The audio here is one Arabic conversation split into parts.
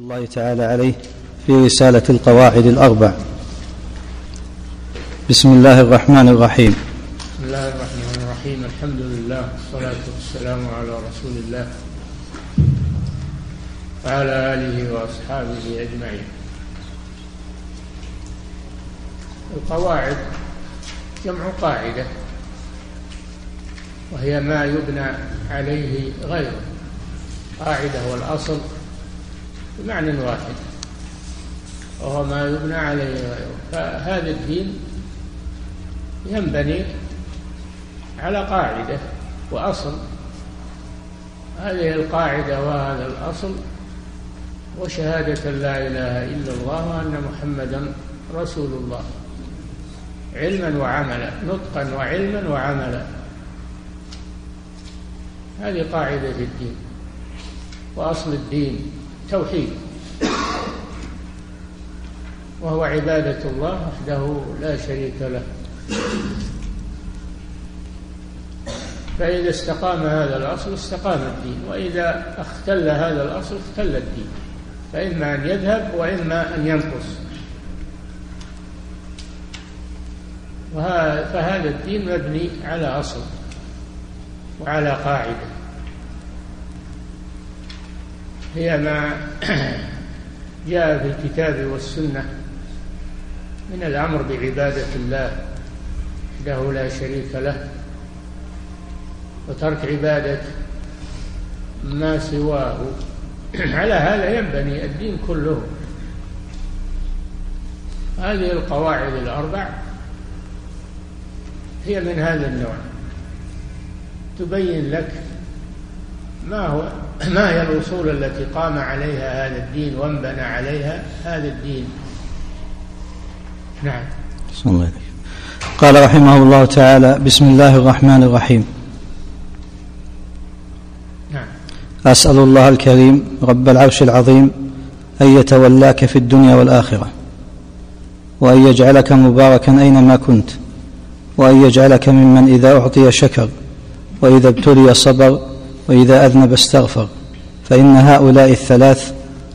الله تعالى عليه في رسالة القواعد الأربع. بسم الله الرحمن الرحيم. بسم الله الرحمن الرحيم. الحمد لله والصلاة والسلام على رسول الله وعلى آله وأصحابه أجمعين. القواعد جمع قاعدة وهي ما يبنى عليه غيره. قاعدة والأصل بمعنى واحد وهو ما يبنى عليه غيره. فهذا الدين ينبني على قاعدة وأصل. هذه القاعدة وهذا الأصل وشهادة لا إله إلا الله وأن محمدا رسول الله. علما وعملا نطقا وعلما وعملا. هذه قاعدة الدين. وأصل الدين توحيد. وهو عبادة الله وحده لا شريك له. فإذا استقام هذا الأصل استقام الدين وإذا اختل هذا الأصل اختل الدين. فإما أن يذهب وإما أن ينقص. فهذا الدين مبني على أصل وعلى قاعدة. هي ما جاء في الكتاب والسنة من الأمر بعبادة الله وحده لا شريك له وترك عبادة ما سواه. على هذا ينبني الدين كله. هذه القواعد الأربع هي من هذا النوع. تبين لك ما هو ما هي الأصول التي قام عليها هذا الدين وانبنى عليها هذا الدين؟ نعم. الله. قال رحمه الله تعالى بسم الله الرحمن الرحيم. نعم. أسأل الله الكريم رب العرش العظيم أن يتولاك في الدنيا والآخرة وأن يجعلك مباركا أينما كنت وأن يجعلك ممن إذا أعطي شكر وإذا ابتلي صبر وإذا أذنب استغفر فإن هؤلاء الثلاث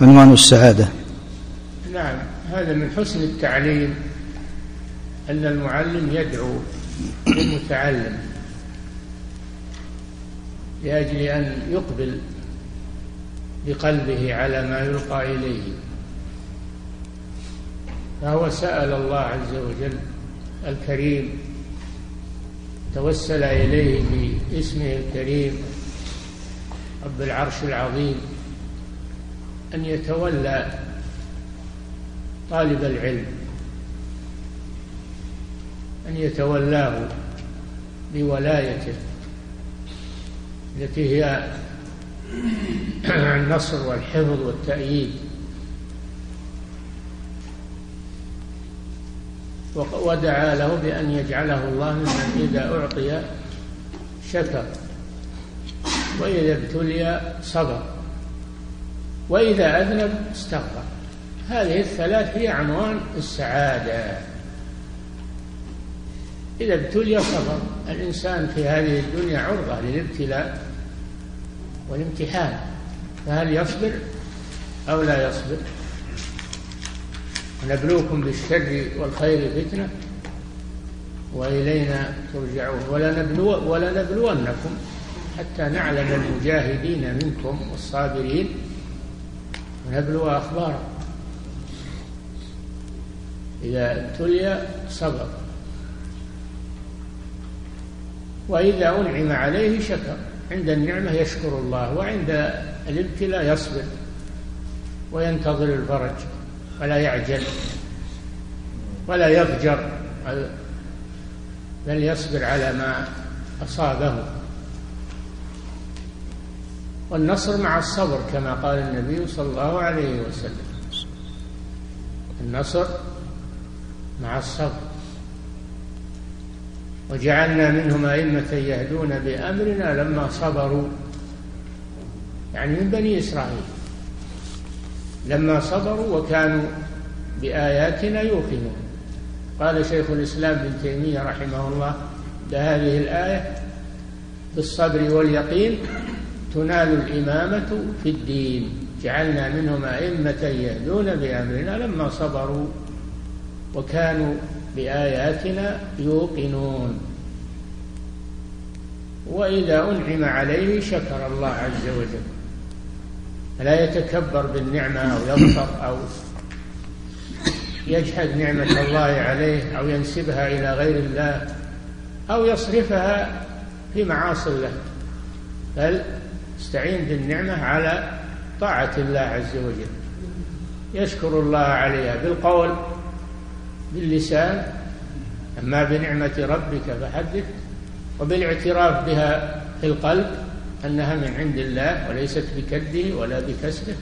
عنوان السعادة. نعم هذا من حسن التعليم أن المعلم يدعو للمتعلم لأجل أن يقبل بقلبه على ما يلقى إليه. فهو سأل الله عز وجل الكريم توسل إليه باسمه الكريم رب العرش العظيم أن يتولى طالب العلم أن يتولاه بولايته التي هي النصر والحفظ والتأييد. ودعا له بأن يجعله الله ممن إذا أعطي شكر. وإذا ابتلي صبر وإذا أذنب استغفر. هذه الثلاث هي عنوان السعادة. إذا ابتلي صبر الإنسان في هذه الدنيا عرضة للابتلاء والامتحان. فهل يصبر أو لا يصبر؟ نبلوكم بالشر والخير فتنة وإلينا ترجعون. ولا نبلو ولا نبلونكم حتى نعلم المجاهدين منكم والصابرين ونبلو أخبارهم. إذا ابتلي صبر. وإذا أنعم عليه شكر. عند النعمة يشكر الله وعند الابتلاء يصبر. وينتظر الفرج ولا يعجل ولا يضجر بل يصبر على ما أصابه. والنصر مع الصبر كما قال النبي صلى الله عليه وسلم. النصر مع الصبر. وجعلنا منهم أئمة يهدون بأمرنا لما صبروا. يعني من بني إسرائيل. لما صبروا وكانوا بآياتنا يوقنون. قال شيخ الإسلام ابن تيمية رحمه الله بهذه الآية بالصبر واليقين تنال الإمامة في الدين. جعلنا منهم أئمة يهدون بأمرنا لما صبروا وكانوا بآياتنا يوقنون. وإذا أنعم عليه شكر الله عز وجل. فلا يتكبر بالنعمة أو يغفر أو يجحد نعمة الله عليه أو ينسبها إلى غير الله أو يصرفها في معاصي الله. بل استعين بالنعمة على طاعة الله عز وجل. يشكر الله عليها بالقول باللسان أما بنعمة ربك فحدث وبالاعتراف بها في القلب أنها من عند الله وليست بكده ولا بكسبه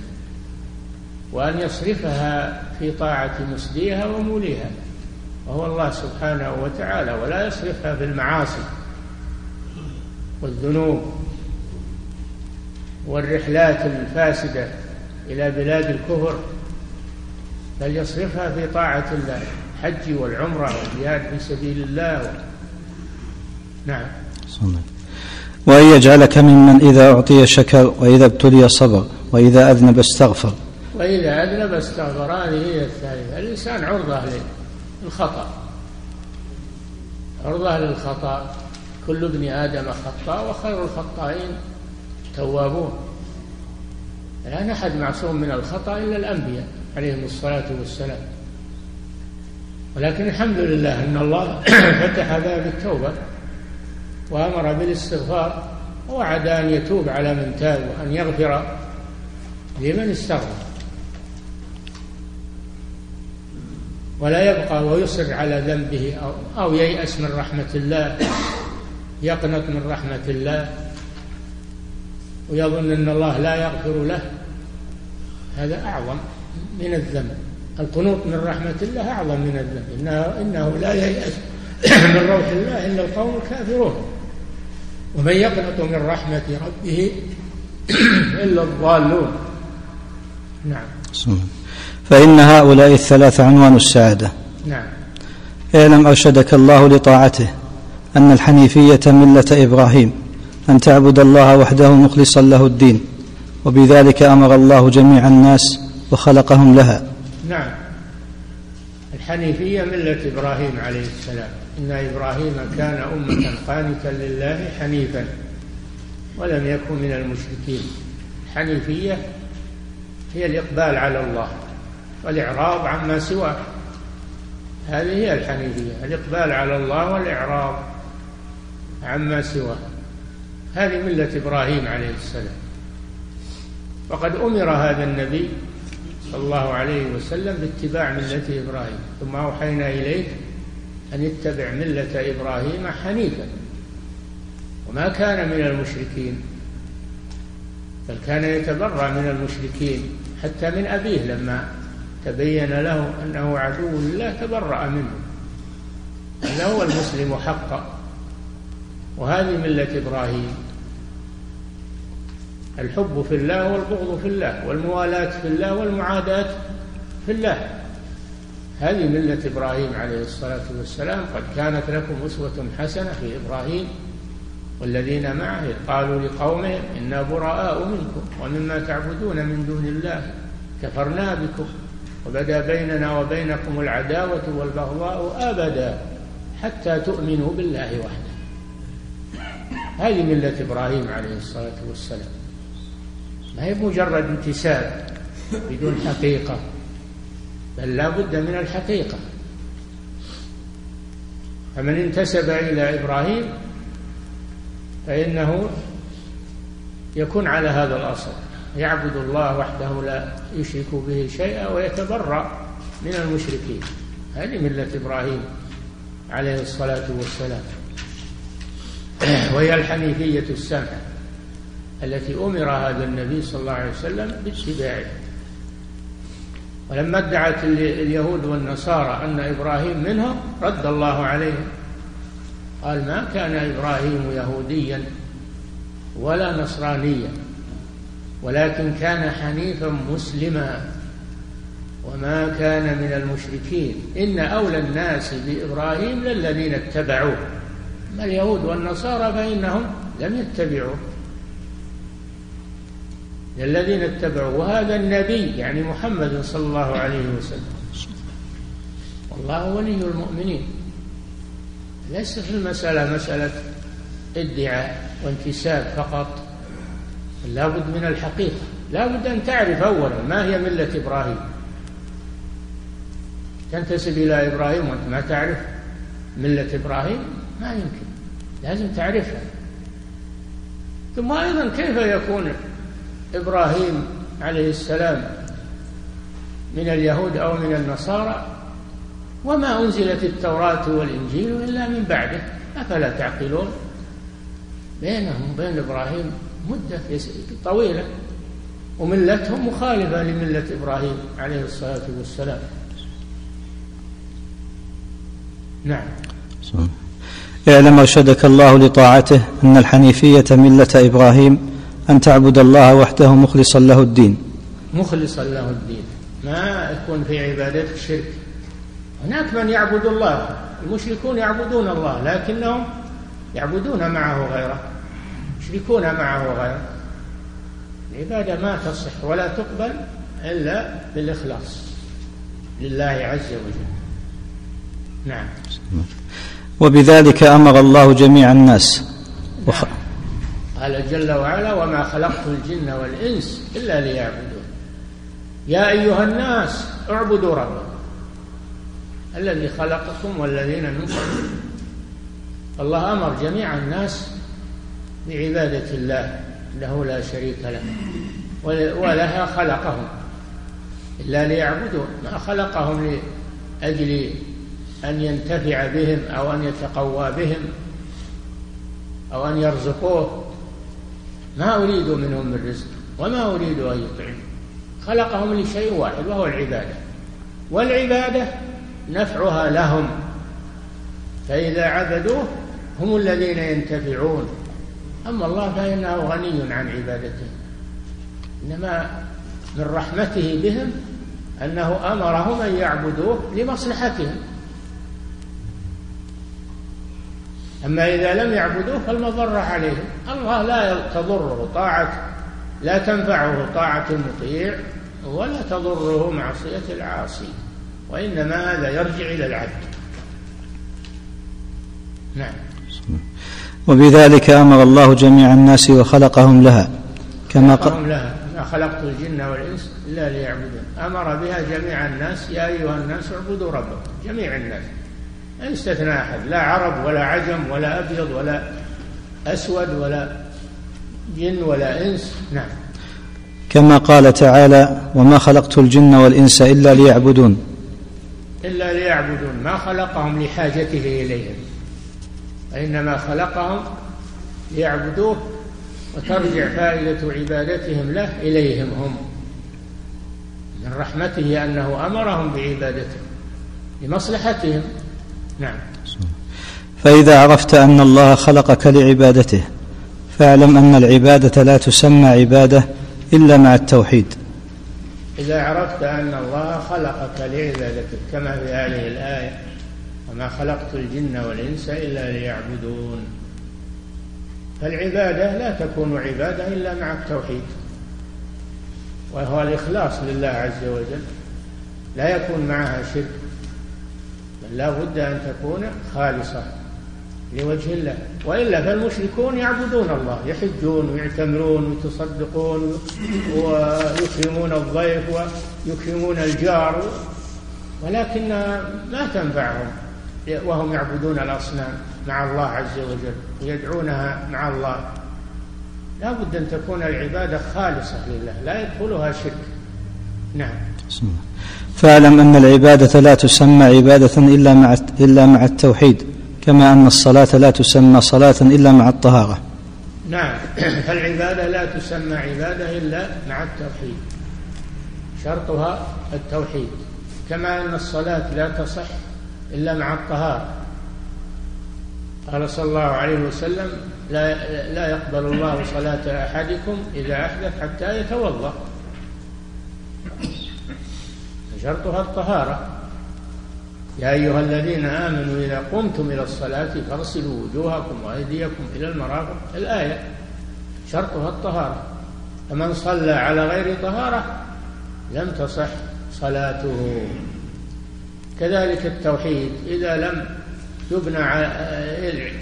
وأن يصرفها في طاعة مسديها وموليها وهو الله سبحانه وتعالى ولا يصرفها في المعاصي والذنوب. والرحلات الفاسدة إلى بلاد الكفر بل يصرفها في طاعة الله الحج والعمرة والجهاد في سبيل الله. نعم. صلى وأن يجعلك ممن إذا أعطي شكر وإذا ابتلي صبر وإذا أذنب استغفر. وإذا أذنب استغفر هذه هي الثالثة. الإنسان عرضة للخطأ. عرضة للخطأ. كل ابن آدم خطاء وخير الخطائين. توابون لا أحد معصوم من الخطأ إلا الأنبياء عليهم الصلاة والسلام. ولكن الحمد لله أن الله فتح باب التوبة وأمر بالاستغفار ووعد أن يتوب على من تاب وأن يغفر لمن استغفر. ولا يبقى ويصر على ذنبه أو, أو ييأس من رحمة الله يقنط من رحمة الله. ويظن أن الله لا يغفر له هذا أعظم من الذنب. القنوط من رحمة الله أعظم من الذنب. إنه, إنه لا ييأس من روح الله إلا القوم الكافرون. ومن يقنط من رحمة ربه إلا الضالون. نعم. فإن هؤلاء الثلاث عنوان السعادة. نعم. اعلم أرشدك الله لطاعته أن الحنيفية ملة إبراهيم. أن تعبد الله وحده مخلصا له الدين وبذلك أمر الله جميع الناس وخلقهم لها. نعم. الحنيفية ملة إبراهيم عليه السلام. إن إبراهيم كان أمة قانتا لله حنيفا ولم يكن من المشركين. الحنيفية هي الإقبال على الله والإعراض عما سواه. هذه هي الحنيفية الإقبال على الله والإعراض عما سواه. هذه ملة إبراهيم عليه السلام. وقد أمر هذا النبي صلى الله عليه وسلم باتباع ملة إبراهيم ثم أوحينا إليك أن اتبع ملة إبراهيم حنيفا. وما كان من المشركين بل كان يتبرأ من المشركين حتى من أبيه لما تبين له أنه عدو لله تبرأ منه هذا هو المسلم حقا. وهذه ملة إبراهيم الحب في الله والبغض في الله والموالاة في الله والمعاداة في الله. هذه ملة إبراهيم عليه الصلاة والسلام. قد كانت لكم أسوة حسنة في إبراهيم والذين معه. قالوا لقومهم إنا براء منكم ومما تعبدون من دون الله كفرنا بكم وبدا بيننا وبينكم العداوة والبغضاء أبدا حتى تؤمنوا بالله وحده. هذه ملة إبراهيم عليه الصلاة والسلام. ما هي مجرد انتساب بدون حقيقة بل لا بد من الحقيقة. فمن انتسب إلى إبراهيم فإنه يكون على هذا الأصل يعبد الله وحده لا يشرك به شيئا ويتبرأ من المشركين. هذه ملة إبراهيم عليه الصلاة والسلام. وهي الحنيفية السمحة التي أمر هذا النبي صلى الله عليه وسلم باتباعها ولما ادعت اليهود والنصارى أن إبراهيم منهم رد الله عليهم. قال ما كان إبراهيم يهوديا ولا نصرانيا ولكن كان حنيفا مسلما. وما كان من المشركين. إن أولى الناس بإبراهيم للذين اتبعوه. أما اليهود والنصارى فإنهم لم يتبعوه. الذين اتبعوا وهذا النبي يعني محمد صلى الله عليه وسلم. والله ولي المؤمنين. ليس في المسألة مسألة ادعاء وانتساب فقط. لا بد من الحقيقة. لا بد أن تعرف أولا ما هي ملة إبراهيم. تنتسب إلى إبراهيم وأنت ما تعرف ملة إبراهيم؟ ما يمكن. لازم تعرفها. ثم أيضا كيف يكون إبراهيم عليه السلام من اليهود أو من النصارى وما أنزلت التوراة والإنجيل إلا من بعده أفلا تعقلون؟ بينهم وبين إبراهيم مدة طويلة وملتهم مخالفة لملة إبراهيم عليه الصلاة والسلام. نعم. اعلم أرشدك الله لطاعته أن الحنيفية ملة إبراهيم أن تعبد الله وحده مخلصا له الدين. مخلصا له الدين. ما يكون في عبادته شرك. هناك من يعبد الله. المشركون يعبدون الله لكنهم يعبدون معه غيره. يشركون معه غيره. العبادة ما تصح ولا تقبل إلا بالإخلاص لله عز وجل. نعم. وبذلك أمر الله جميع الناس. نعم. قال جل وعلا وما خلقت الجن والإنس إلا ليعبدون. يا أيها الناس اعبدوا ربكم الذي خلقكم والذين من قبلكم. الله أمر جميع الناس بعبادة الله له لا شريك له ولها خلقهم إلا ليعبدون. ما خلقهم لأجل أن ينتفع بهم أو أن يتقوى بهم أو أن يرزقوه ما أريد منهم من رزق وما أريد أن يطعموا. خلقهم لشيء واحد وهو العبادة. والعبادة نفعها لهم. فإذا عبدوه هم الذين ينتفعون. أما الله فإنه غني عن عبادته. إنما من رحمته بهم أنه أمرهم أن يعبدوه لمصلحتهم. أما إذا لم يعبدوه فالمضرة عليهم. الله لا تضره طاعة لا تنفعه طاعة المطيع ولا تضره معصية العاصي وإنما هذا يرجع إلى العبد. نعم. وبذلك أمر الله جميع الناس وخلقهم لها كما قال لها. ما خلقت الجن والإنس إلا ليعبدون. أمر بها جميع الناس يا أيها الناس اعبدوا ربكم جميع الناس. ما يستثنى أحد. لا عرب ولا عجم ولا أبيض ولا أسود ولا جن ولا إنس. نعم. كما قال تعالى وما خلقت الجن والإنس إلا ليعبدون. إلا ليعبدون. ما خلقهم لحاجته إليهم. وإنما خلقهم ليعبدوه وترجع فائدة عبادتهم له إليهم هم. من رحمته أنه أمرهم بعبادته لمصلحتهم نعم. فإذا عرفت أن الله خلقك لعبادته فاعلم أن العبادة لا تسمى عبادة إلا مع التوحيد. إذا عرفت أن الله خلقك لعبادته كما في هذه الآية وما خلقت الجن والإنس إلا ليعبدون. فالعبادة لا تكون عبادة إلا مع التوحيد وهو الإخلاص لله عز وجل. لا يكون معها شرك. لا بد أن تكون خالصة لوجه الله. وإلا فالمشركون يعبدون الله يحجون ويعتمرون ويتصدقون ويكرمون الضيف ويكرمون الجار ولكن ما تنفعهم. وهم يعبدون الأصنام مع الله عز وجل ويدعونها مع الله. لا بد أن تكون العبادة خالصة لله لا يدخلها شرك. نعم. فاعلم أن العبادة لا تسمى عبادة إلا مع إلا مع التوحيد كما أن الصلاة لا تسمى صلاة إلا مع الطهارة. نعم. فالعبادة لا تسمى عبادة إلا مع التوحيد. شرطها التوحيد. كما أن الصلاة لا تصح إلا مع الطهارة. قال صلى الله عليه وسلم لا لا يقبل الله صلاة أحدكم إذا أحدث حتى يتوضأ. شرطها الطهارة. يا أيها الذين آمنوا إذا قمتم إلى الصلاة فاغسلوا وجوهكم وأيديكم إلى المرافق. الآية شرطها الطهارة. فمن صلى على غير طهارة لم تصح صلاته. كذلك التوحيد إذا لم تبنى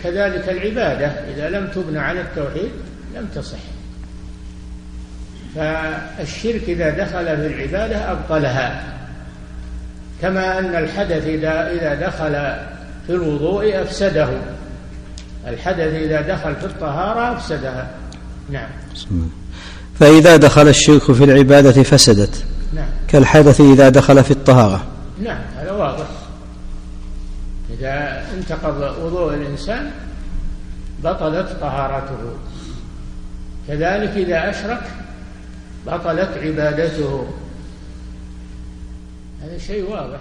كذلك العبادة إذا لم تبنى على التوحيد لم تصح. فالشرك إذا دخل في العبادة أبطلها. كما أن الحدث إذا إذا دخل في الوضوء أفسده. الحدث إذا دخل في الطهارة أفسدها. نعم. فإذا دخل الشرك في العبادة فسدت. نعم. كالحدث إذا دخل في الطهارة. نعم هذا واضح. إذا انتقض وضوء الإنسان بطلت طهارته. كذلك إذا أشرك بطلت عبادته. هذا شيء واضح.